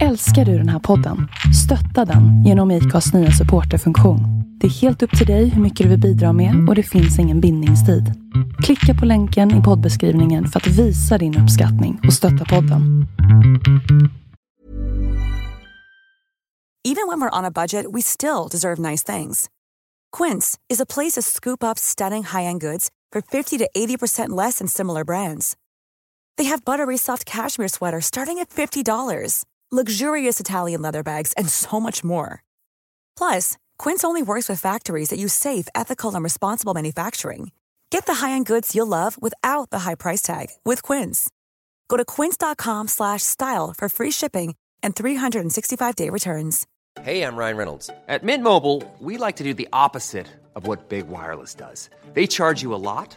Älskar du den här podden? Stötta den genom IKAs nya supporterfunktion. Det är helt upp till dig hur mycket du vill bidra med och det finns ingen bindningstid. Klicka på länken i poddbeskrivningen för att visa din uppskattning och stötta podden. Even when we're on a budget, we still deserve nice things. Quince is a place to scoop up stunning high-end goods for 50 to 80% less than similar brands. They have buttery soft cashmere sweaters starting at $50, luxurious Italian leather bags, and so much more. Plus, Quince only works with factories that use safe, ethical, and responsible manufacturing. Get the high-end goods you'll love without the high price tag with Quince. Go to quince.com/style for free shipping and 365-day returns. Hey, I'm Ryan Reynolds. At Mint Mobile, we like to do the opposite of what Big Wireless does. They charge you a lot,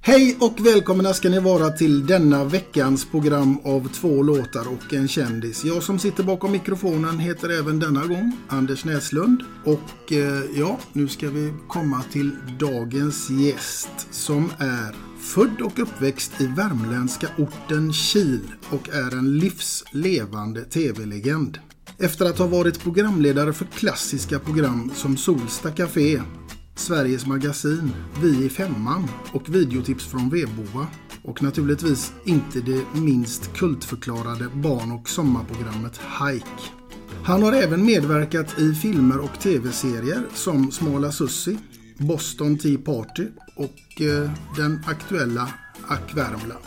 Hej och välkomna ska ni vara till denna veckans program av två låtar och en kändis. Jag som sitter bakom mikrofonen heter även denna gång Anders Näslund. Och eh, ja, nu ska vi komma till dagens gäst som är född och uppväxt i värmländska orten Kil och är en livslevande tv-legend. Efter att ha varit programledare för klassiska program som Solsta Café, Sveriges Magasin, Vi i Femman och videotips från Vedboa. Och naturligtvis inte det minst kultförklarade barn och sommarprogrammet Hike. Han har även medverkat i filmer och tv-serier som Smala Sussi, Boston Tea Party och eh, den aktuella Ack Värmland.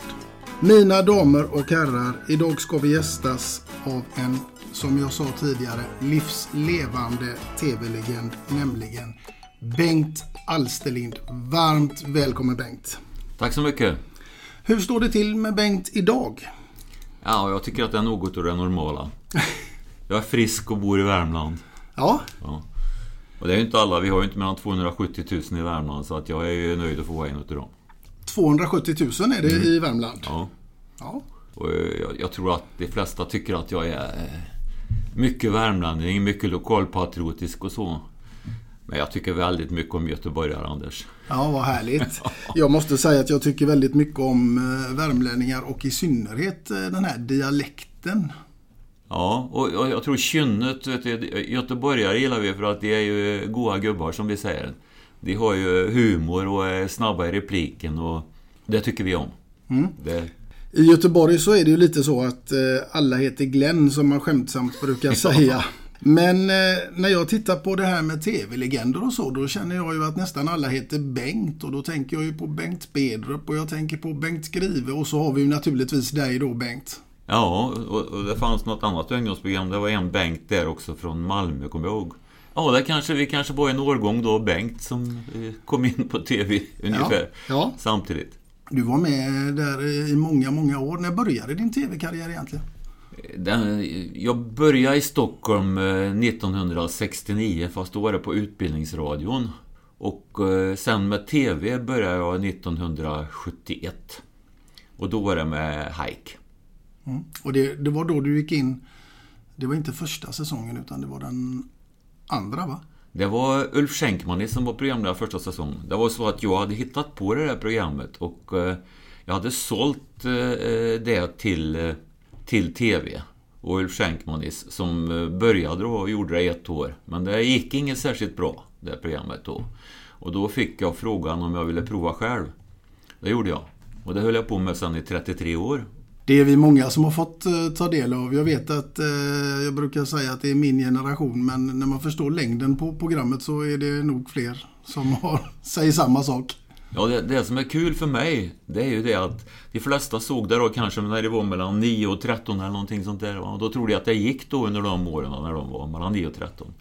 Mina damer och herrar, idag ska vi gästas av en, som jag sa tidigare, livslevande tv-legend, nämligen Bengt Alsterlind. Varmt välkommen Bengt. Tack så mycket. Hur står det till med Bengt idag? Ja, jag tycker att det är något av det normala. Jag är frisk och bor i Värmland. Ja, Ja. Och det är ju inte alla, vi har ju inte mellan 270 000 i Värmland så att jag är ju nöjd att få vara en utav dem. 270 000 är det i Värmland. Ja. Ja. Och eh, jag, jag tror att de flesta tycker att jag är eh, mycket värmlänning, mycket lokalpatriotisk och så. Men jag tycker väldigt mycket om göteborgare, Anders. Ja, vad härligt. Jag måste säga att jag tycker väldigt mycket om eh, värmlänningar och i synnerhet eh, den här dialekten. Ja, och jag tror kynnet, vet du, göteborgare gillar vi för att de är ju goa gubbar som vi säger. De har ju humor och är snabba i repliken och det tycker vi om. Det, I Göteborg så är det ju lite så att eh, alla heter Glenn som man skämtsamt brukar säga. Men eh, när jag tittar på det här med tv-legender och så, då känner jag ju att nästan alla heter Bengt och då tänker jag ju på Bengt Bedrup och jag tänker på Bengt Skrive och så har vi ju naturligtvis dig då Bengt. ja, och, och det fanns något annat ungdomsprogram. Det var en Bengt där också från Malmö, kommer jag ihåg. Ja, det kanske, vi kanske var en årgång då, Bengt, som eh, kom in på TV ungefär ja. samtidigt. Du var med där i många, många år. När började din tv-karriär egentligen? Den, jag började i Stockholm eh, 1969, fast då var det på Utbildningsradion. Och eh, sen med TV började jag 1971. Och då var det med Hike. Mm. Och det, det var då du gick in, det var inte första säsongen utan det var den andra va? Det var Ulf Schenkman som var programledare första säsongen. Det var så att jag hade hittat på det där programmet och eh, jag hade sålt eh, det till, eh, till TV. Och Ulf Schenkmanis som eh, började då och gjorde det i ett år. Men det gick inget särskilt bra, det programmet då. Och då fick jag frågan om jag ville prova själv. Det gjorde jag. Och det höll jag på med sedan i 33 år. Det är vi många som har fått eh, ta del av. Jag vet att eh, jag brukar säga att det är min generation men när man förstår längden på programmet så är det nog fler som har, säger samma sak. Ja, det, det som är kul för mig, det är ju det att de flesta såg det då kanske när det var mellan 9 och 13 eller någonting sånt där. Och då trodde jag att det gick då under de åren när de var mellan 9 och 13.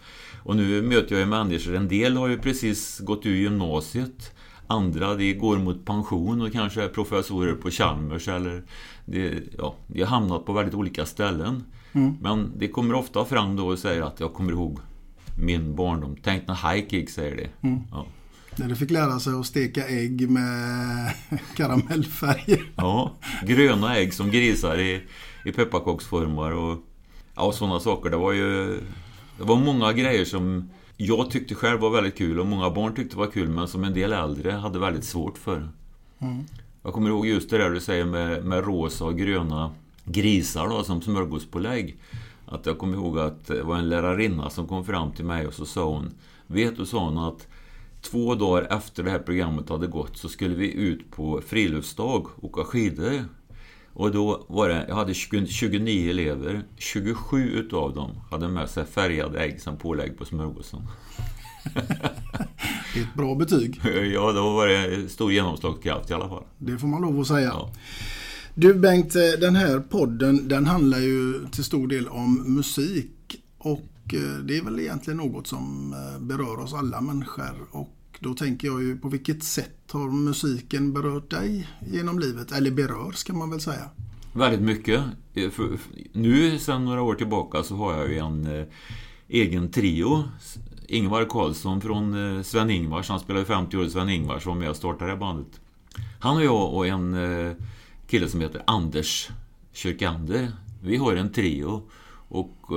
Och nu möter jag ju människor, en del har ju precis gått ur gymnasiet. Andra de går mot pension och kanske är professorer på Chalmers eller de, ja, de har hamnat på väldigt olika ställen. Mm. Men det kommer ofta fram då och säger att jag kommer ihåg min barndom. Tänk när Hike gick, säger det. Mm. Ja. När du fick lära sig att steka ägg med karamellfärger. Ja, gröna ägg som grisar i, i pepparkaksformar och ja, sådana saker. Det var ju det var många grejer som jag tyckte själv var väldigt kul och många barn tyckte var kul men som en del äldre hade väldigt svårt för. Mm. Jag kommer ihåg just det där du säger med, med rosa och gröna grisar då, som smörgåspålägg. Att jag kommer ihåg att det var en lärarinna som kom fram till mig och så sa hon Vet du, sa hon, att två dagar efter det här programmet hade gått så skulle vi ut på friluftsdag och åka skidor. Och då var det, jag hade 29 elever. 27 utav dem hade med sig färgade ägg som pålägg på smörgåsen. det är ett bra betyg. Ja, då var det stor genomslagskraft i alla fall. Det får man lov att säga. Ja. Du Bengt, den här podden den handlar ju till stor del om musik. Och Eh, det är väl egentligen något som eh, berör oss alla människor. Och då tänker jag ju på vilket sätt har musiken berört dig genom livet? Eller berör ska man väl säga. Väldigt mycket. Eh, nu sedan några år tillbaka så har jag ju en egen trio. Ingvar Karlsson från Sven-Ingvars, han spelade 50 år i Sven-Ingvars var med och startade det bandet. Han och jag och en kille som heter Anders Kyrkander. Vi har en trio. Och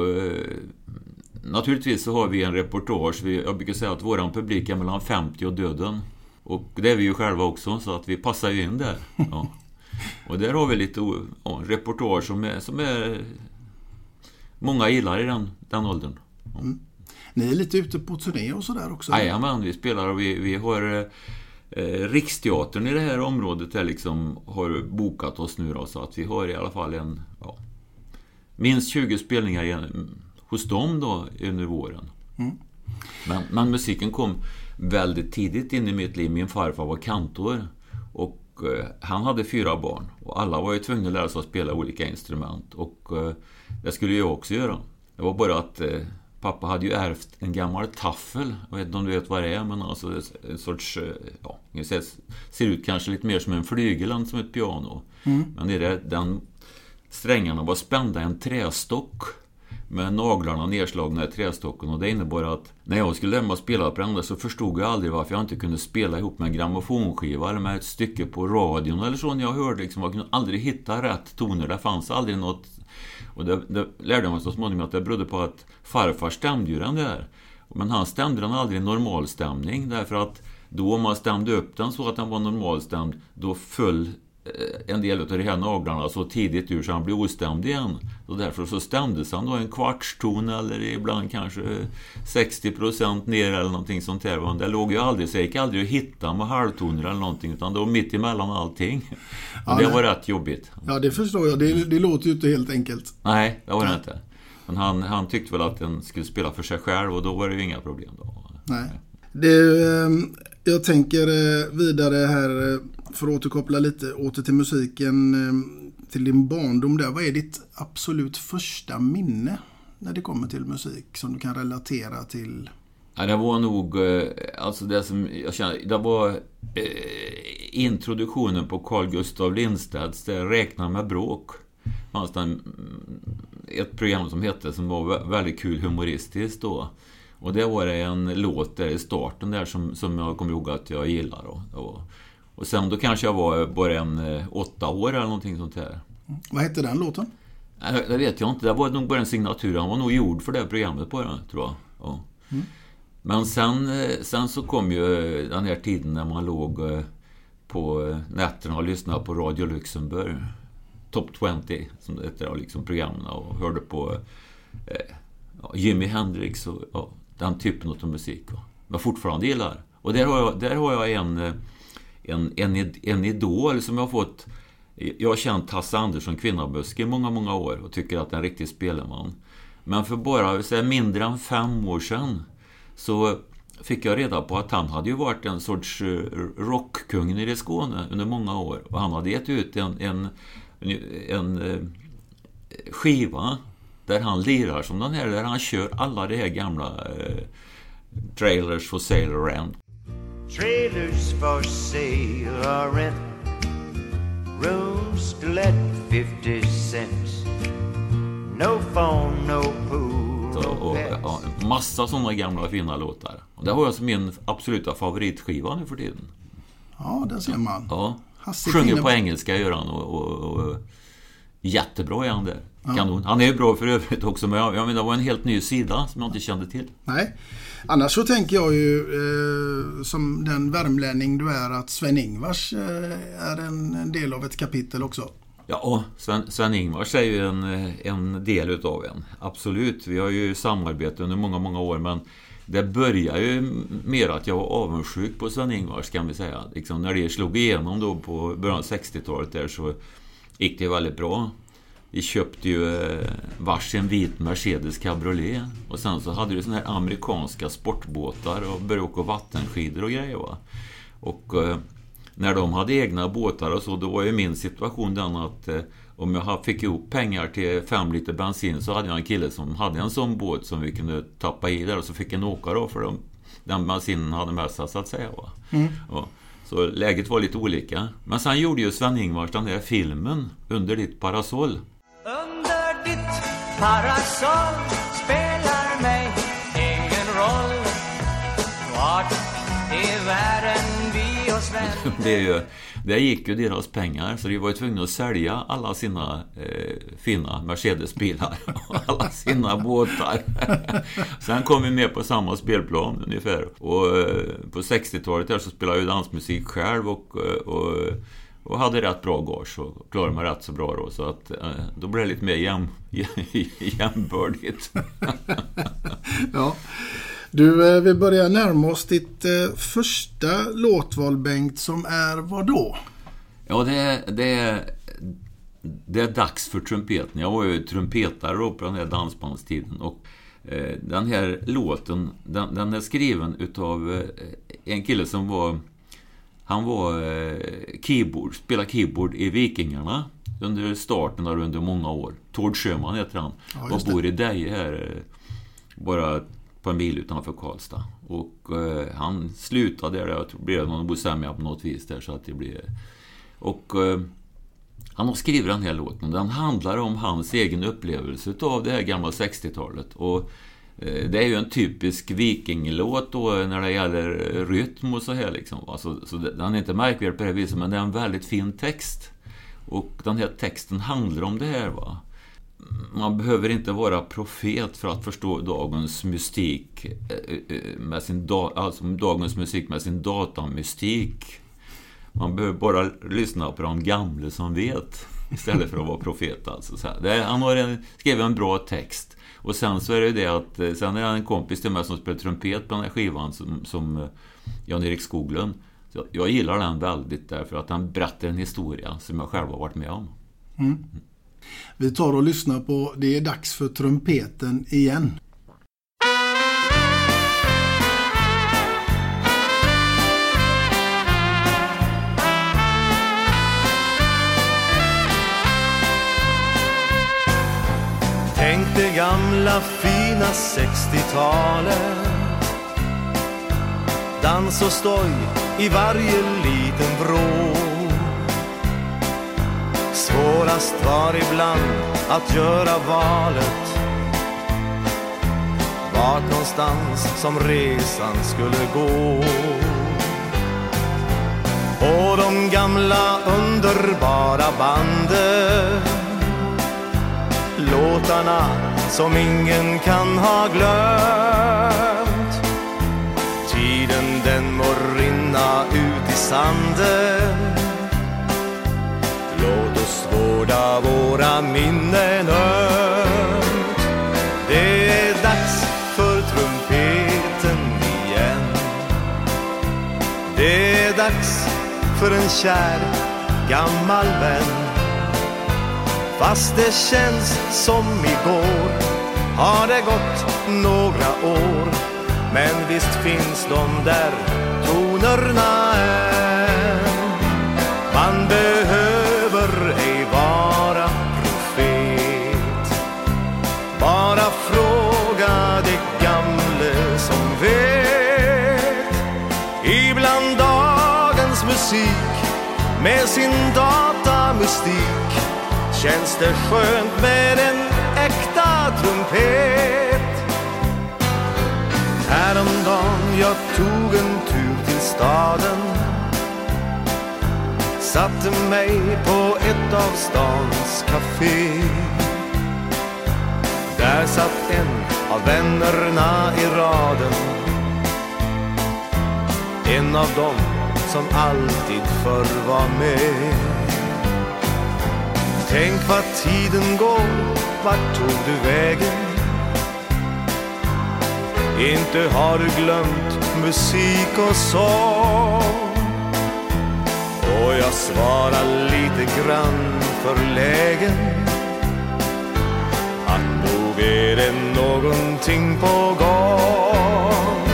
naturligtvis så har vi en reportage. Jag brukar säga att våran publik är mellan 50 och döden. Och det är vi ju själva också, så att vi passar ju in där. Ja. Och där har vi lite ja, reportage som är, som är... Många gillar i den, den åldern. Ja. Mm. Ni är lite ute på turné och sådär också? Jajamän, vi spelar och vi, vi har... Eh, Riksteatern i det här området där liksom har bokat oss nu då, så att vi har i alla fall en... Ja, minst 20 spelningar hos dem då under våren. Mm. Men, men, musiken kom väldigt tidigt in i mitt liv. Min farfar var kantor. Och eh, han hade fyra barn. Och alla var ju tvungna att lära sig att spela olika instrument. Och eh, det skulle jag också göra. Det var bara att eh, pappa hade ju ärvt en gammal taffel. Jag vet inte om du vet vad det är, men alltså en sorts... Eh, ja, ser, ser ut kanske lite mer som en flygel än som ett piano. Mm. Men det, den strängarna var spända i en trästock med naglarna nedslagna i trästocken och det innebar att när jag skulle lämna och spela på den så förstod jag aldrig varför jag inte kunde spela ihop med en grammofonskiva eller med ett stycke på radion eller så när jag hörde liksom, jag kunde aldrig hitta rätt toner. Det fanns aldrig något och det, det lärde jag mig så småningom att det berodde på att farfar stämde ju den där. Men han stämde den aldrig i normalstämning därför att då om man stämde upp den så att den var normalstämd, då föll en del av de här naglarna så tidigt ur så han blev ostämd igen. Och därför så stämdes han då en kvartston eller ibland kanske 60% ner eller någonting sånt där. Det låg ju aldrig, så jag gick aldrig att hitta med halvtoner eller någonting utan det var mitt emellan allting. Ja, det var rätt jobbigt. Ja, det förstår jag. Det, det låter ju inte helt enkelt. Nej, det var det inte. Men han, han tyckte väl att den skulle spela för sig själv och då var det ju inga problem. Då. Nej. Det, ehm, jag tänker eh, vidare här eh, för att återkoppla lite åter till musiken, eh, till din barndom där. Vad är ditt absolut första minne när det kommer till musik som du kan relatera till? Ja, det var nog, alltså det som jag känner, det var eh, introduktionen på Carl Gustav Lindstedts Räkna med bråk. det fanns mm, ett program som hette, som var väldigt kul humoristiskt då. Och det var det en låt där i starten där som, som jag kommer ihåg att jag gillar. Och, och, och sen då kanske jag var bara en eh, åtta år eller någonting sånt här. Vad hette den låten? Nej, det vet jag inte. Det var nog bara en signatur. Han var nog gjord för det programmet bara, tror jag. Ja. Mm. Men sen, eh, sen så kom ju eh, den här tiden när man låg på nätterna och lyssnade på Radio Luxemburg. Top 20, som det heter, liksom programmen och hörde på eh, Jimi Hendrix och ja, den typen av musik. Va? Jag fortfarande gillar. Och där har jag, där har jag en, eh, en, en, en idol som jag har fått Jag har känt Hasse Andersson Kvinnaböske i många, många år och tycker att det är en riktig spelman. Men för bara säga, mindre än fem år sedan så fick jag reda på att han hade ju varit en sorts eh, rockkung nere i Skåne under många år. Och han hade gett ut en, en, en, en skiva där han lirar som den här, där han kör alla de här gamla eh, Trailers for sale rent. Trailers for sale or rent Rooms to let 50 cents No phone, no pool, no och, ja, massa sådana gamla fina låtar. Och det har jag som min absoluta favoritskiva nu för tiden. Ja, där ser man. Ja. Sjunger på engelska gör han och, och, och jättebra är han där. Kanon. Han är ju bra för övrigt också, men jag, jag menar, det var en helt ny sida som jag inte kände till. Nej. Annars så tänker jag ju eh, som den värmlänning du är att Sven-Ingvars eh, är en, en, del av ett kapitel också. Ja, Sven-Ingvars Sven är ju en, en del utav en. Absolut. Vi har ju samarbetat under många, många år men det började ju mer att jag var avundsjuk på Sven-Ingvars kan vi säga. Liksom när det slog igenom då på början av 60-talet där så gick det väldigt bra. Vi köpte ju eh, varsin vit Mercedes cabriolet. Och sen så hade du såna här amerikanska sportbåtar och började åka vattenskidor och grejer va. Och eh, när de hade egna båtar och så, då var ju min situation den att eh, om jag fick ihop pengar till fem liter bensin så hade jag en kille som hade en sån båt som vi kunde tappa i där och så fick en åka då för dem. Den bensinen hade med sig så att säga. Va? Mm. Ja. Så läget var lite olika. Men sen gjorde ju Sven-Ingvars den där filmen, Under ditt parasoll. Ditt parasoll spelar mig ingen roll Vart i världen vi oss vänder Det är ju där gick ju deras pengar, så de var ju tvungna att sälja alla sina eh, fina Mercedesbilar och alla sina båtar. Sen kom vi med på samma spelplan ungefär. Och eh, på 60-talet där så spelade jag dansmusik själv och, eh, och och hade rätt bra gage och klarade mig rätt så bra då. Så att eh, då blev det lite mer jäm, jämbördigt. ja. Du, eh, vi börjar närma oss ditt eh, första låtval Bengt som är vad då? Ja, det är, det är, det är dags för trumpeten. Jag var ju trumpetare då på den här dansbandstiden. Och den här låten, den, den är skriven utav en kille som var han var eh, keyboard, spelade keyboard i Vikingarna under starten av under många år. Tord Sjöman heter han. Ja, och bor i Deje här, eh, bara ett par mil utanför Karlstad. Och eh, han slutade där, jag tror det blev någon bosämja på något vis där så att det blev... Och eh, han har skrivit den här låten. Den handlar om hans egen upplevelse av det här gamla 60-talet. Och Eh, det är ju en typisk vikinglåt då när det gäller rytm och så här liksom. Alltså, så den är inte märkvärdig på det viset, men det är en väldigt fin text. Och den här texten handlar om det här. va. Man behöver inte vara profet för att förstå dagens mystik eh, eh, med sin da, alltså dagens musik med sin datamystik. Man behöver bara lyssna på de gamla som vet istället för att vara profet. Alltså. Så här. han har skrivit en bra text. Och sen så är det ju det att, eh, sen är det en kompis till mig som spelar trumpet på den här skivan som, som eh, Jan-Erik Skoglund. Så jag gillar den väldigt därför att den berättar en historia som jag själv har varit med om. Mm. Vi tar och lyssnar på Det är dags för trumpeten igen. Tänk det gamla fina 60-talet Dans och stoj i varje liten vrå. Svårast var ibland att göra valet. Vart någonstans som resan skulle gå. Och de gamla underbara banden låtarna som ingen kan ha glömt. Tiden den må rinna ut i sanden. Låt oss vårda våra minnen ömt. Det är dags för trumpeten igen. Det är dags för en kär gammal vän Fast det känns som igår. Har det gått några år? Men visst finns de där tonerna än Man behöver ej vara profet. Bara fråga de gamle som vet. Ibland dagens musik med sin datamystik känns det skönt med en äkta trumpet. Häromdagen jag tog en tur till staden. Satte mig på ett av stans café. Där satt en av vännerna i raden. En av dem som alltid förr var med. Tänk vad tiden går, vart tog du vägen? Inte har du glömt musik och sång. Och jag svarar lite grann förlägen Att nog är det någonting på gång.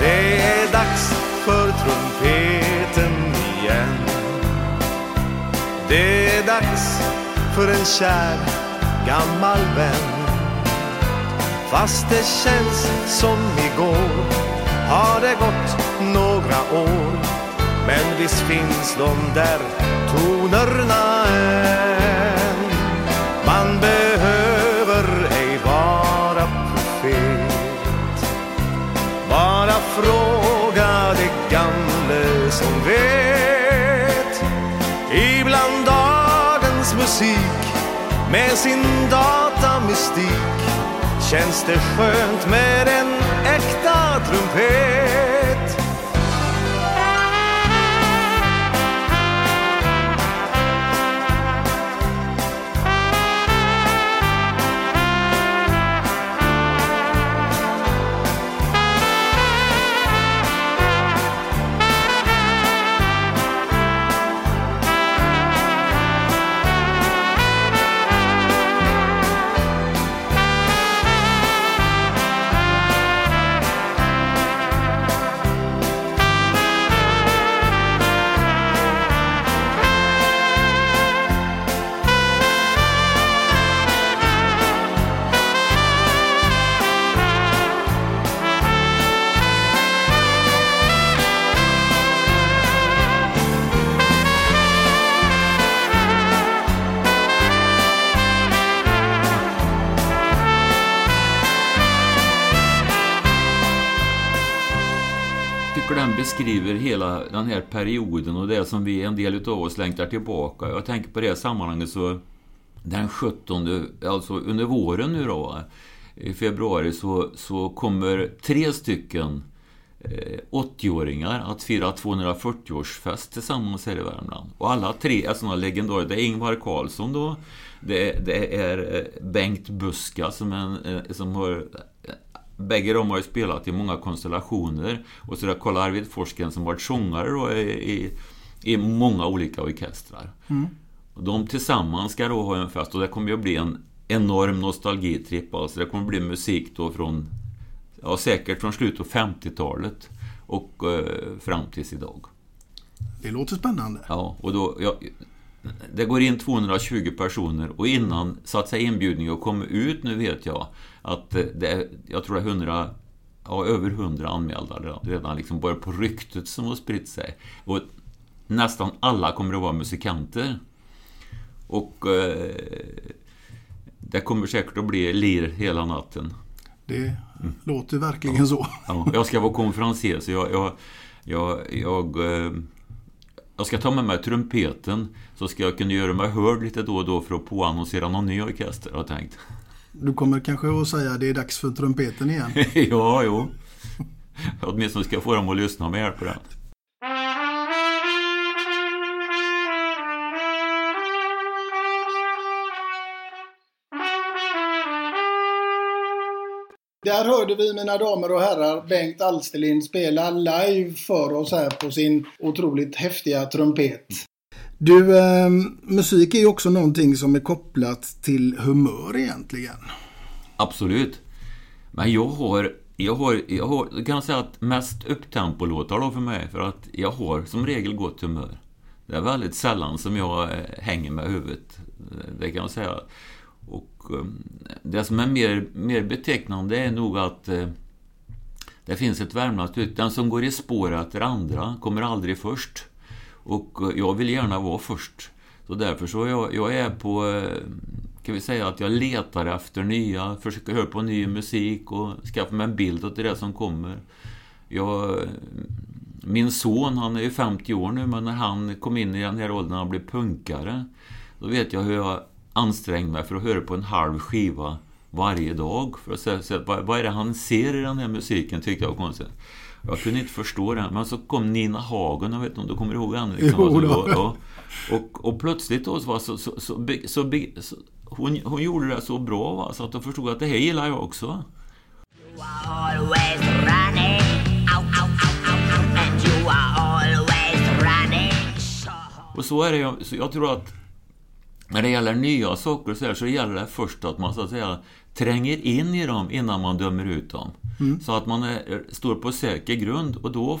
Det är dags för trumpeten igen. Det är dags för en kär gammal vän. Fast det känns som igår har det gått några år. Men visst finns de där tonerna än. Man behöver ej vara profet. Bara fråga de gamle som vet. Ibland musik med sin datamystik. Känns det skönt med en äkta trumpet? Den här perioden och det som vi, en del av oss längtar tillbaka. Jag tänker på det här sammanhanget så den 17, alltså under våren nu då, i februari så, så kommer tre stycken eh, 80-åringar att fira 240-årsfest tillsammans här i Värmland. Och alla tre är sådana legendarer. Det är Ingvar Carlsson då, det, det är eh, Bengt Buska som, en, eh, som har Bägge de har ju spelat i många konstellationer. Och så är det Karl Arvid Forsgren som varit sångare då i, i, i många olika orkestrar. Mm. Och de tillsammans ska då ha en fest och det kommer ju att bli en enorm nostalgitripp. Alltså det kommer att bli musik då från, ja säkert från slutet av 50-talet och eh, fram tills idag. Det låter spännande. Ja, och då... Ja, det går in 220 personer och innan så att säga inbjudningen komma ut nu vet jag att det är, jag tror det är 100, ja, över 100 anmälda redan, redan liksom bara på ryktet som har spritt sig. Och nästan alla kommer att vara musikanter. Och eh, det kommer säkert att bli lir hela natten. Det låter verkligen så. Ja, jag ska vara konferencier så jag, jag, jag, jag, eh, jag ska ta med mig trumpeten så ska jag kunna göra mig hörd lite då och då för att påannonsera någon ny orkester har jag tänkt. Du kommer kanske att säga att det är dags för trumpeten igen. ja, jo. Åtminstone ska jag få dem att lyssna hjälp på det. Där hörde vi mina damer och herrar Bengt Alsterlind spela live för oss här på sin otroligt häftiga trumpet. Du, eh, musik är ju också någonting som är kopplat till humör egentligen. Absolut. Men jag har, jag har, jag har jag kan säga att mest upptempo-låtar då för mig, för att jag har som regel gott humör. Det är väldigt sällan som jag eh, hänger med huvudet, eh, det kan jag säga. Och ehm, det som är mer, mer betecknande är nog att eh, det finns ett värmlandsuttryck. den som går i spår efter andra kommer aldrig först. Och eh, jag vill gärna vara först. Så därför så jag, jag är på, eh, kan vi säga att jag letar efter nya, försöker höra på ny musik och skaffa mig en bild åt det som kommer. Jag, min son, han är ju 50 år nu, men när han kom in i den här åldern och blev punkare, då vet jag hur jag ansträngde mig för att höra på en halv skiva varje dag. För att se, se vad, vad är det han ser i den här musiken, tyckte jag var konstigt. Jag kunde inte förstå det. Men så kom Nina Hagen, jag vet inte om du kommer ihåg henne? Liksom, Jo, då. och, och, och, och plötsligt då så, så, så, så, hon, hon gjorde det så bra va, så att jag förstod att det här gillar jag också. Och så är det ju- så jag tror att när det gäller nya saker så, här, så gäller det först att man så att säga tränger in i dem innan man dömer ut dem. Mm. Så att man är, står på säker grund och då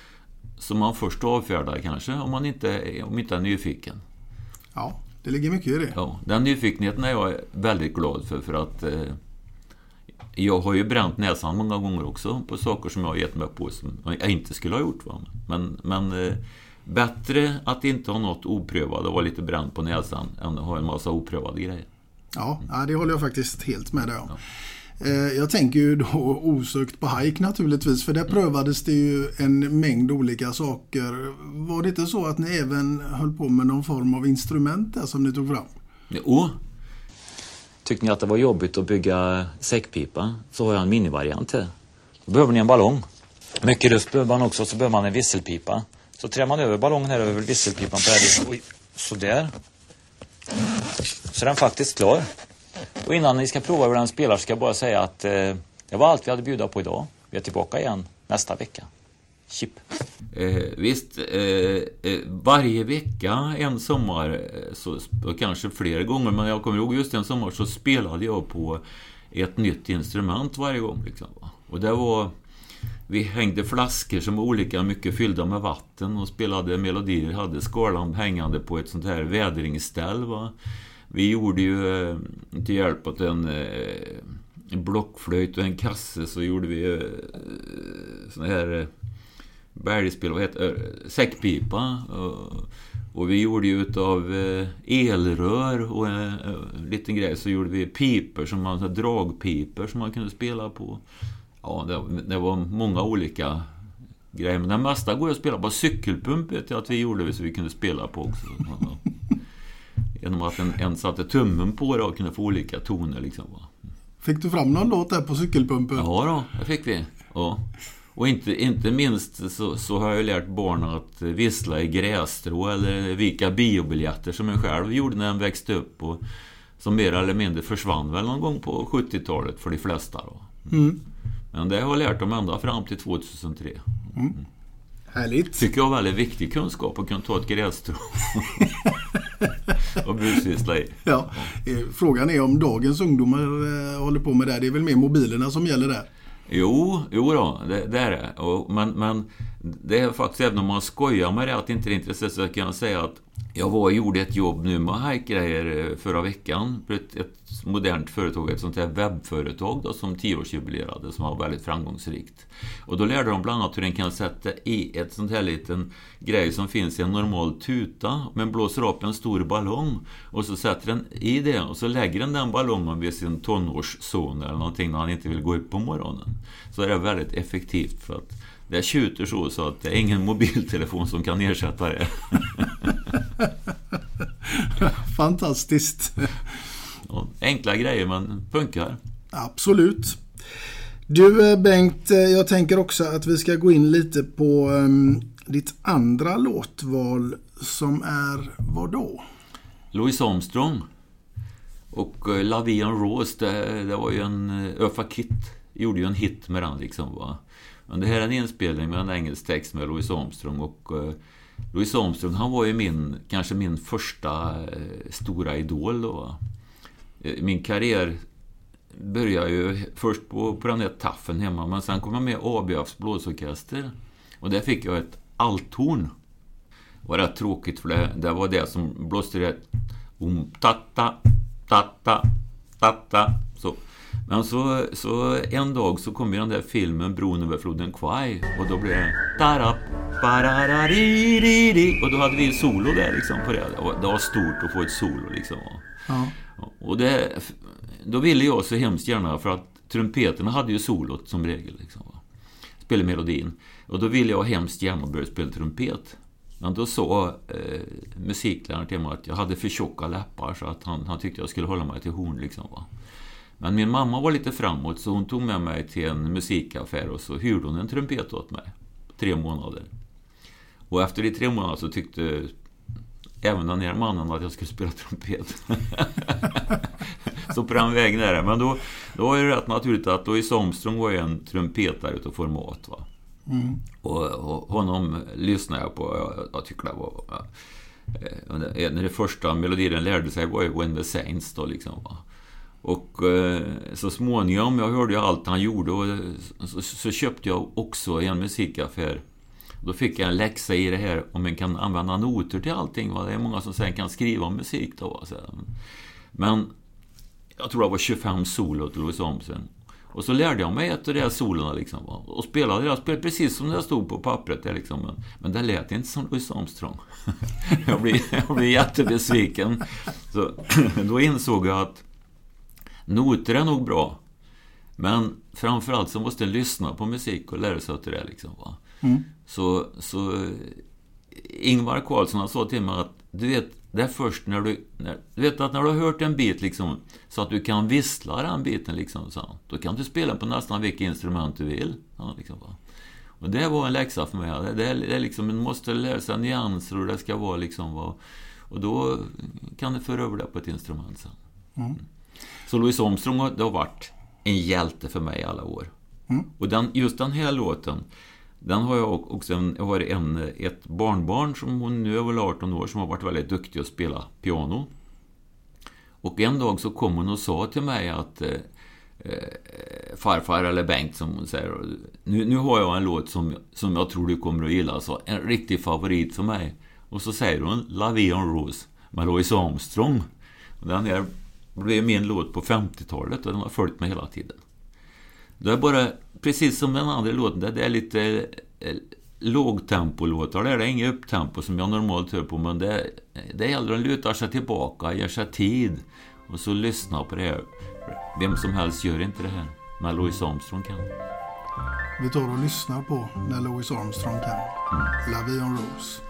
som man först avfärdar kanske, om man inte, om inte är nyfiken. Ja, det ligger mycket i det. Ja, den nyfikenheten är jag väldigt glad för, för att eh, jag har ju bränt näsan många gånger också på saker som jag har gett mig på som jag inte skulle ha gjort. Va? Men, men, eh, bättre att inte ha något oprövat och vara lite bränd på näsan än att ha en massa oprövade grejer. Ja, ja det håller jag faktiskt helt med dig om. Eh, Eh, jag tänker ju då osökt på Hajk naturligtvis för där prövades det ju en mängd olika saker. Var det inte så att ni även höll på med någon form av instrument där som ni tog fram? Jo. Tyckte ni att det var jobbigt att bygga säckpipa så har jag en minivariant till. Då behöver ni en ballong. Mycket luft behöver man också, så behöver man en visselpipa. Så trär man över ballongen här över visselpipan på här. Oj, sådär. Så är den faktiskt klar. Och innan ni ska prova hur den spelar ska jag bara säga att eh, det var allt vi hade att bjuda på idag. Vi är tillbaka igen nästa vecka. Chip. Eh, visst, eh, eh varje vecka en sommar, eh, så, kanske flera gånger, men jag kommer ihåg just en sommar så spelade jag på ett nytt instrument varje gång. Liksom, och det var... Vi hängde flaskor som var olika mycket fyllda med vatten och spelade melodier, hade skalan hängande på ett sånt här vädringsställ. Va. Vi gjorde ju eh, till hjälp åt en, eh, blockflöjt och en kasse så gjorde vi eh, sån här eh, bergspel, vad heter det? Säckpipa. Och, och vi gjorde ju utav eh, elrör och en liten grej så gjorde vi piper som man, dragpiper som man kunde spela på. Ja, det, det var många olika grejer. Men det mesta går ju att spela på cykelpump vet jag att vi gjorde så vi kunde spela på också. Genom att en, en satte tummen på det och kunde få olika toner liksom. va. Fick du fram någon låt där på cykelpumpen? Ja då, det fick vi. Ja. Och inte, inte minst så, så har jag lärt barnen att vissla i grässtrå eller vika biobiljetter som jag själv gjorde när jag växte upp och som mer eller mindre försvann väl någon gång på 70-talet för de flesta. Då. Mm. Men det har jag lärt dem ända fram till 2003. Mm. Härligt. Tycker jag är väldigt viktig kunskap att kunna ta ett grässtrå och busvissla i. Ja. Eh, Frågan är om dagens ungdomar eh, håller på med det. Det är väl mer mobilerna som gäller där. Jo, jo då, det, det är det. Och, men, men det är faktiskt, även om man skojar med det, att inte det är intressant, så kan jag säga att jag var och gjorde ett jobb nu med hajkgrejer eh, förra veckan för ett, ett modernt företag, ett sånt här webbföretag då, som tioårsjubilerade, som var väldigt framgångsrikt. Och då lärde de bland annat hur den kan sätta i ett sånt här liten grej som finns i en normal tuta, men blåser upp en stor ballong och så sätter den i det och så lägger den den ballongen vid sin tonårsson eller någonting när han inte vill gå upp på morgonen. Så är det väldigt effektivt för att det tjuter så, så att det är ingen mobiltelefon som kan ersätta det. Fantastiskt. Enkla grejer men funkar. Absolut. Du eh, Bengt, eh, jag tänker också att vi ska gå in lite på um, ditt andra låtval som är vad då? Louis Armstrong. Och uh, La Vie en Rose, det, det var ju en... Öfa Kitt gjorde ju en hit med den liksom. Va? Men det här är en inspelning med en engelsk text med Louis Armstrong och eh, Louis Armstrong, han var ju min, kanske min första eh, stora idol då. Eh, min karriär började ju först på, på den där taffen hemma, men sen kom jag med i ABFs blåsorkester. Och där fick jag ett althorn. Det var rätt tråkigt för det, det var det som blåste det om tatta, tatta, tatta. Så. Men så, så en dag så kom ju den där filmen Bron över floden Kwai och då blev det tarap, och då hade vi solo där liksom på det. Var, det var stort att få ett solo liksom. Ja. Och det, då ville jag så hemskt gärna för att trumpeterna hade ju solot som regel. Liksom, va. Spela melodin. Och då ville jag hemskt gärna börja spela trumpet. Men då sa eh, musikläraren till mig att jag hade för tjocka läppar så att han, han tyckte jag skulle hålla mig till horn. Liksom, va. Men min mamma var lite framåt så hon tog med mig till en musikaffär och så hyrde hon en trumpet åt mig. Tre månader. Och efter de tre månaderna så tyckte även den här mannen att jag skulle spela trumpet. så på den vägen är det. Men då, då var det rätt naturligt att Louis Armstrong var ju en trumpetare utav format. Va? Mm. Och, och honom lyssnade jag på. Jag, jag tycker det var... ja, eh, När det första melodin lärde sig var ju When the Saints då liksom. Va? Och eh, så småningom, jag hörde ju allt han gjorde och eh, så, så köpte jag också en musikaffär då fick jag en läxa i det här om man kan använda noter till allting. Va? Det är många som sen kan skriva om musik då. Va? Men jag tror det var 25 solo till Louis Armstrong. Och så lärde jag mig ett av de här solorna liksom. va. Och spelade det. spelade precis som det stod på pappret. Där, liksom. men, men det lät inte som Louis Armstrong. jag, blev, jag blev jättebesviken. Så då insåg jag att noter är nog bra. Men framförallt så måste jag lyssna på musik och lära sig till det. Liksom, va? Mm. Så, så Ingvar Carlsson han sa till mig att du vet, det är först när du... När, du vet att när du har hört en bit liksom, så att du kan vissla den biten liksom, så, då kan du spela på nästan vilket instrument du vill. Ja, liksom, va? Och det var en läxa för mig. Det, det, är, det är liksom, man måste lära sig nyanser och det ska vara liksom... Va? Och då kan du föra över det på ett instrument sen. Mm. Så Louis Armstrong har- det har varit en hjälte för mig alla år. Mm. Och den, just den här låten, den har jag också en, jag har en, ett barnbarn som hon nu är väl 18 år som har varit väldigt duktig att spela piano. Och en dag så kom hon och sa till mig att eh, eh, farfar eller Bengt som hon säger, nu, nu har jag en låt som, som jag tror du kommer att gilla, så en riktig favorit för mig. Och så säger hon La Vie en Rose med Louis Armstrong. Den här blev min låt på 50-talet och den har följt mig hela tiden. Det är bara, precis som den andra låten, det är lite eh, lågtempolåtar. Det är inget upptempo som jag normalt hör på, men det, det gäller att luta sig tillbaka, ge sig tid och så lyssna på det här. Vem som helst gör inte det här, men Louis Armstrong kan. Vi tar och lyssnar på när Louis Armstrong kan. La Vie en Rose.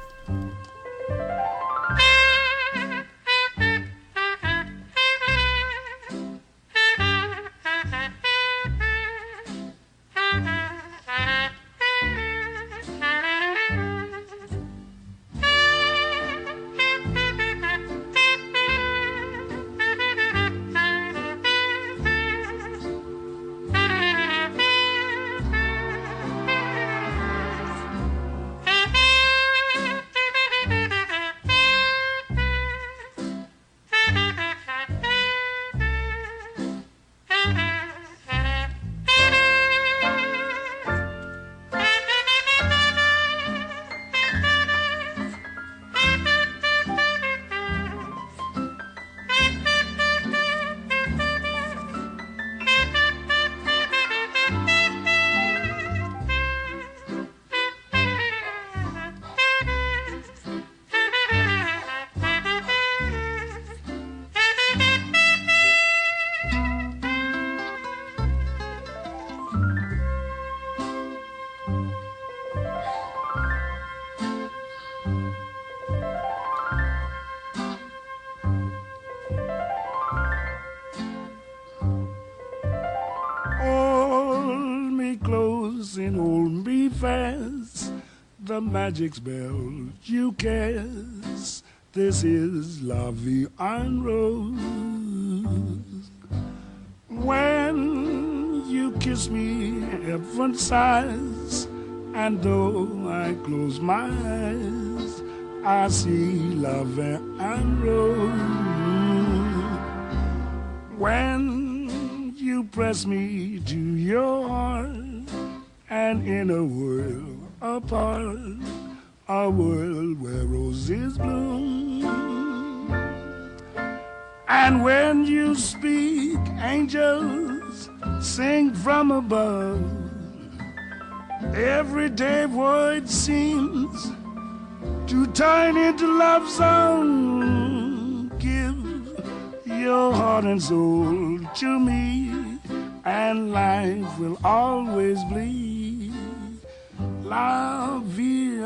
Magic spell you cast. This is La Vie en Rose. When you kiss me, heaven sighs. And though I close my eyes, I see La and Rose. When you press me to your heart, and in a world apart, a world where roses bloom. And when you speak, angels sing from above. Everyday void seems to turn into love song. Give your heart and soul to me, and life will always be La Vie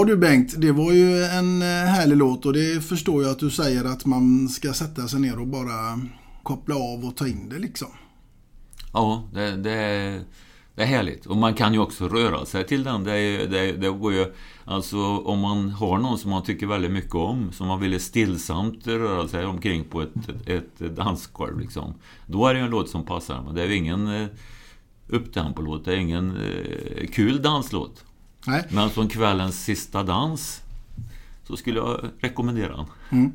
Ja du Bengt, det var ju en eh, härlig låt och det förstår jag att du säger att man ska sätta sig ner och bara koppla av och ta in det liksom. Ja, det, det, Det är härligt. Och man kan ju också röra sig till den. Det, det, det går ju, alltså om man har någon som man tycker väldigt mycket om, som man vill stillsamt röra sig omkring på ett, ett, ett dansgolv liksom. Då är det ju en låt som passar. Men det är ju ingen upptempolåt, upptempo-låt. Det är ingen eh, kul danslåt. Nej. Men som kvällens sista dans så skulle jag rekommendera den. Mm.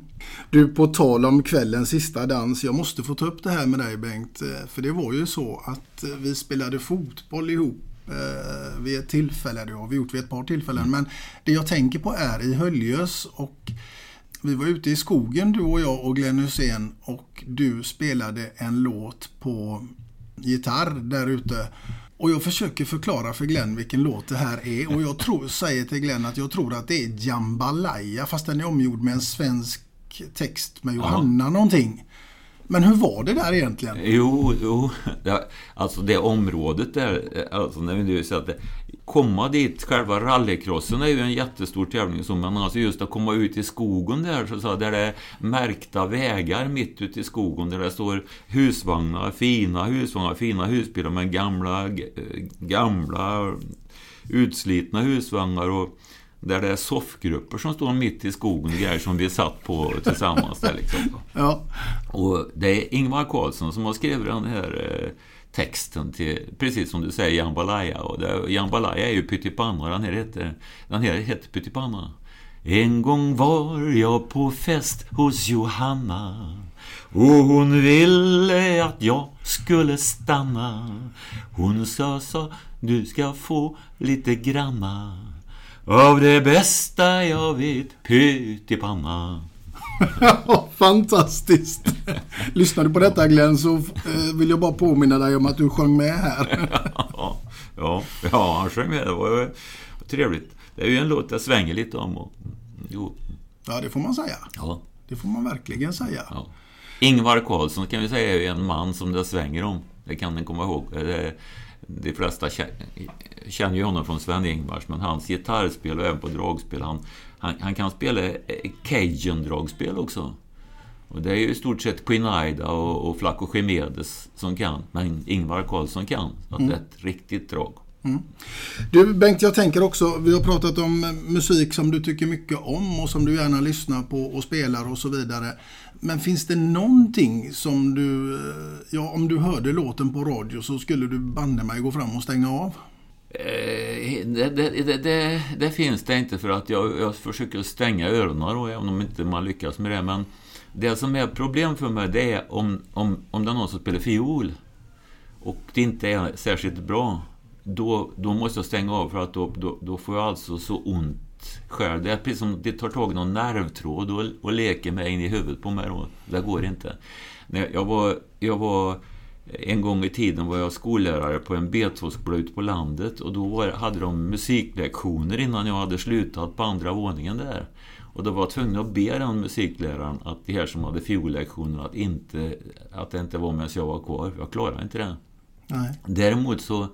Du, på tal om kvällens sista dans. Jag måste få ta upp det här med dig Bengt. eh, För det var ju så att eh, vi spelade fotboll ihop eh, vid ett tillfälle. Det har vi gjort vid ett par tillfällen. Men det jag tänker på är i Höljes och vi var ute i skogen du och jag och Glenn Hussein och du spelade en låt på gitarr där ute. Och jag försöker förklara för Glenn vilken låt det här är och jag tror, säger till Glenn att jag tror att det är Jambalaya fast den är omgjord med en svensk text med Johanna någonting. Men hur var det där egentligen? Jo, jo. Alltså det området där, alltså när vi nu säger att det, komma dit, själva rallycrossen är ju en jättestor tävling så, men alltså just att komma ut i skogen där, så, säga, där det är märkta vägar mitt ute i skogen, där det står husvagnar, fina husvagnar, fina husbilar med gamla, gamla utslitna husvagnar och där det är soffgrupper som står mitt i skogen och grejer som vi satt på tillsammans där liksom. Ja. Och det är Ingvar Carlsson som har skrivit den här eh, texten till, precis som du säger, Jambalaya. Och det, Jambalaya är ju pyttipanna, den här heter, den här heter pyttipanna. En gång var jag på fest hos Johanna och hon ville att jag skulle stanna. Hon sa, sa du ska få lite granna av det bästa jag vet, pyttipanna. Fantastiskt! Lyssnar du på detta Glenn så eh, vill jag bara påminna dig om att du sjöng med här. ja, ja, ja, han sjöng med. Det var trevligt. Det är ju en låt jag svänger lite om. Och, jo. Ja, det får man säga. Ja. Det får man verkligen säga. Ja. Ingvar Carlsson kan vi säga är en man som det svänger om. Det kan ni komma ihåg. Det, de flesta kä- känner ju honom från Sven-Ingvars, men hans gitarrspel och även på dragspel, han, han, han kan spela cajun-dragspel också. Och det är ju i stort sett Queen Aida och, och Flaco Chimedes som kan, men Ingvar Carlsson kan. Så att Mm. det är ett riktigt drag. Mm. Du Bengt, jag tänker också, vi har pratat om musik som du tycker mycket om och som du gärna lyssnar på och spelar och så vidare. Men finns det någonting som du, eh, ja om du hörde låten på radio så skulle du banne mig gå fram och stänga av? Eh, det, det, det, det, finns det inte för att jag, jag försöker stänga öronen då, även om inte man lyckas med det. Men det som är problem för mig det är om, om, om det är någon som spelar fiol och det inte är särskilt bra. Då, då måste jag stänga av för att då, då, då får jag alltså så ont själv. Det är precis som det tar tag i någon nervtråd och, och leker mig in i huvudet på mig då. Det går inte. Jag var, jag var en gång i tiden var jag skollärare på en betåskola ute på landet och då var, hade de musiklektioner innan jag hade slutat på andra våningen där. Och då var jag tvungen att be den musikläraren att de här som hade fiollektioner att, inte, att det inte var medan jag var kvar. Jag klarade inte det. Nej. Däremot så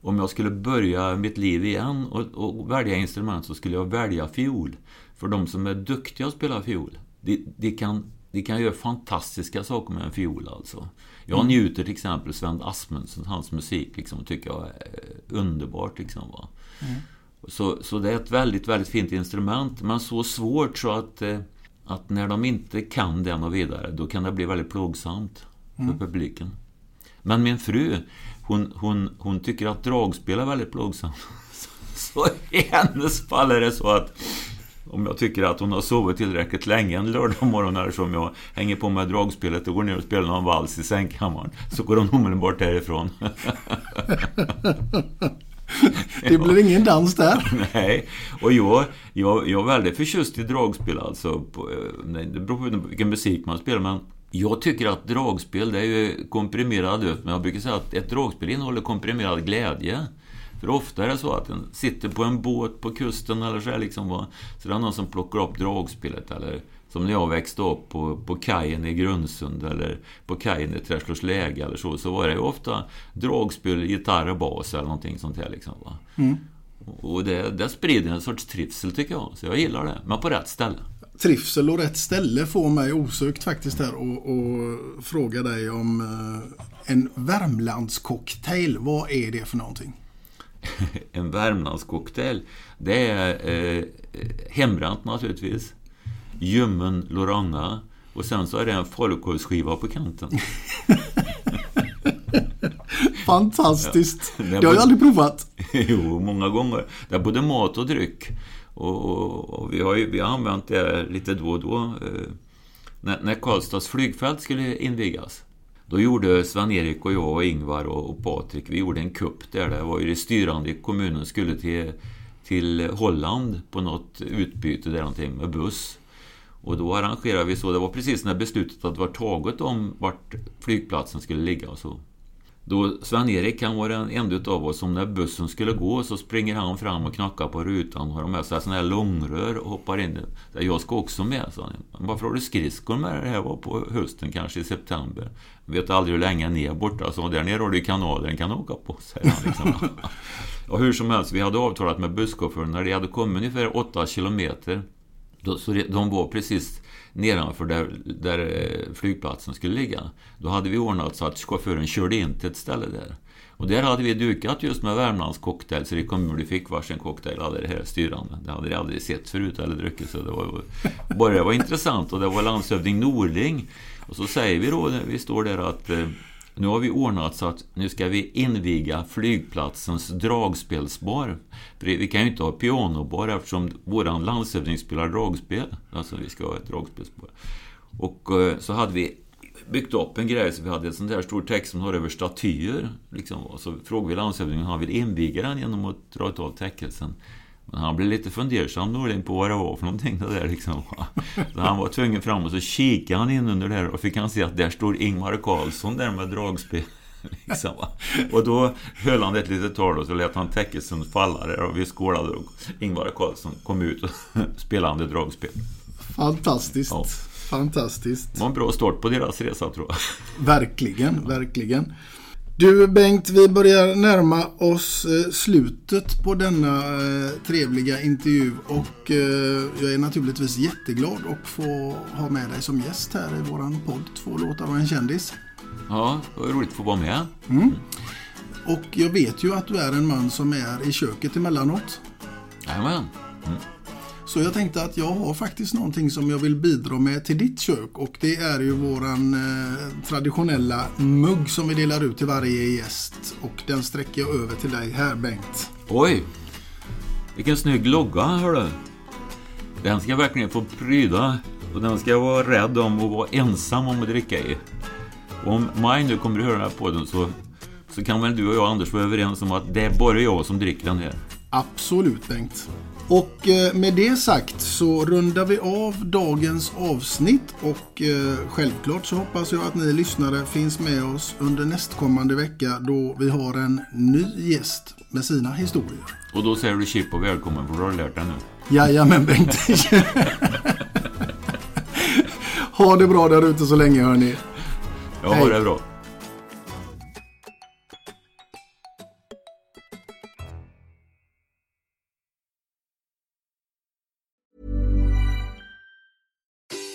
om jag skulle börja mitt liv igen och, och välja instrument så skulle jag välja fiol. För de som är duktiga att spela fiol, de, de, kan, de kan göra fantastiska saker med en fiol alltså. Jag Mm. njuter till exempel Sven Asmundsen, hans musik liksom, tycker jag är underbart. Liksom, va? Mm. Så, så det är ett väldigt, väldigt fint instrument, men så svårt så att, eh, att när de inte kan den och vidare, då kan det bli väldigt plågsamt för Mm. publiken. Men min fru, hon, hon, hon tycker att dragspel är väldigt plågsamt. Så i hennes fall är det så att om jag tycker att hon har sovit tillräckligt länge en lördag morgon eller som jag hänger på med dragspelet och går ner och spelar någon vals i sängkammaren så går hon omedelbart därifrån. Det blir ingen dans där. Nej, och jag, jag, jag är väldigt förtjust i dragspel alltså. Eh, det beror på vilken musik man spelar, men jag tycker att dragspel, det är ju komprimerad men jag brukar säga att ett dragspel innehåller komprimerad glädje. För ofta är det så att en sitter på en båt på kusten eller så, liksom, va, så det är någon som plockar upp dragspelet eller som när jag växte upp på, på kajen i Grundsund eller på kajen i Träslövsläge eller så, så var det ju ofta dragspel, gitarr och bas eller någonting sånt här liksom. Va? Mm. Och det, det sprider en sorts trivsel tycker jag, så jag gillar det. Men på rätt ställe. trivsel och rätt ställe får mig osökt faktiskt här och, och fråga dig om eh, en Värmlandscocktail. Vad är det för någonting? en Värmlandscocktail. Det är eh, hembränt naturligtvis. Ljummen Loranga. Och sen så är det en falukorvsskiva på kanten. Fantastiskt! Ja. Det har jag aldrig provat. jo, många gånger. Det är både mat och dryck. Och, och, och vi, har ju, vi har använt det lite då och då. Eh, när, när Karlstads flygfält skulle invigas. Då gjorde Sven-Erik och jag och Ingvar och, och Patrik, vi gjorde en kupp där. Det var ju det styrande i kommunen skulle till, till Holland på något utbyte där någonting med buss. Och då arrangerade vi så, det var precis när beslutet hade varit taget om vart flygplatsen skulle ligga och så. Då Sven-Erik han var en enda av oss som när bussen skulle gå så springer han fram och knackar på rutan och har med sig sådana här långrör och hoppar in. Jag ska också med, sa han. Varför har du skridskor med det här var på hösten, kanske i september. Jag vet aldrig hur länge ni är borta, så där nere har du kanaler den kan åka på, säger han. Liksom. och hur som helst, vi hade avtalat med busschauffören när de hade kommit ungefär åtta kilometer. Så de var precis nedanför där, där eh, flygplatsen skulle ligga. Då hade vi ordnat så att chauffören körde in till ett ställe där. Och där hade vi dukat just med Värmlands cocktail, så det kom de fick varsin cocktail av det här styrande. Det hade de aldrig sett förut eller druckit, så det var, bara det var intressant. Och det var landshövding Norling. Och så säger vi då, när vi står där att eh, nu har vi ordnat så att nu ska vi inviga flygplatsens dragspelsbar. För vi kan ju inte ha pianobar eftersom våran landshövding spelar dragspel. Alltså vi ska ha ett dragspelsbar. Och eh, så hade vi byggt upp en grej så vi hade en sån där stor text som har över statyer. Liksom. Och så frågade vi landshövdingen om han vill inviga den genom att dra av täckelsen. Men han blev lite fundersam Norling på vad det var för någonting det där liksom. Så han var tvungen fram och så kikade han in under det här och fick han se att där står Ingmar Karlsson där med dragspel. Liksom. Och då höll han ett litet tal och så lät han täckelsen falla där och vi skålade och Ingvar Karlsson kom ut och spelade dragspel. Fantastiskt. Ja. Fantastiskt. Det var en bra start på deras resa tror jag. Verkligen, verkligen. Du Bengt, vi börjar närma oss eh, slutet på denna eh, trevliga intervju och eh, jag är naturligtvis jätteglad att få ha med dig som gäst här i våran podd Två låtar och en kändis. Ja, det var roligt att få vara med. Mm. Och jag vet ju att du är en man som är i köket emellanåt. Jajamän. Mm. Så jag tänkte att jag har faktiskt någonting som jag vill bidra med till ditt kök och det är ju våran eh, traditionella mugg som vi delar ut till varje gäst. Och den sträcker jag över till dig här Bengt. Oj! Vilken snygg logga hörru. Den ska verkligen få pryda och den ska jag vara rädd om och vara ensam om att dricka i. Och om Maj nu kommer att höra den här podden så, så kan väl du och jag Anders vara överens om att det är bara jag som dricker den här. Absolut Bengt. Och eh, med det sagt så rundar vi av dagens avsnitt och eh, självklart så hoppas jag att ni lyssnare finns med oss under nästkommande vecka då vi har en ny gäst med sina historier. Och då säger du chip och välkommen för du har lärt dig nu. Jajamän Bengt. ha det bra där ute så länge hörni. Ja, ha det bra.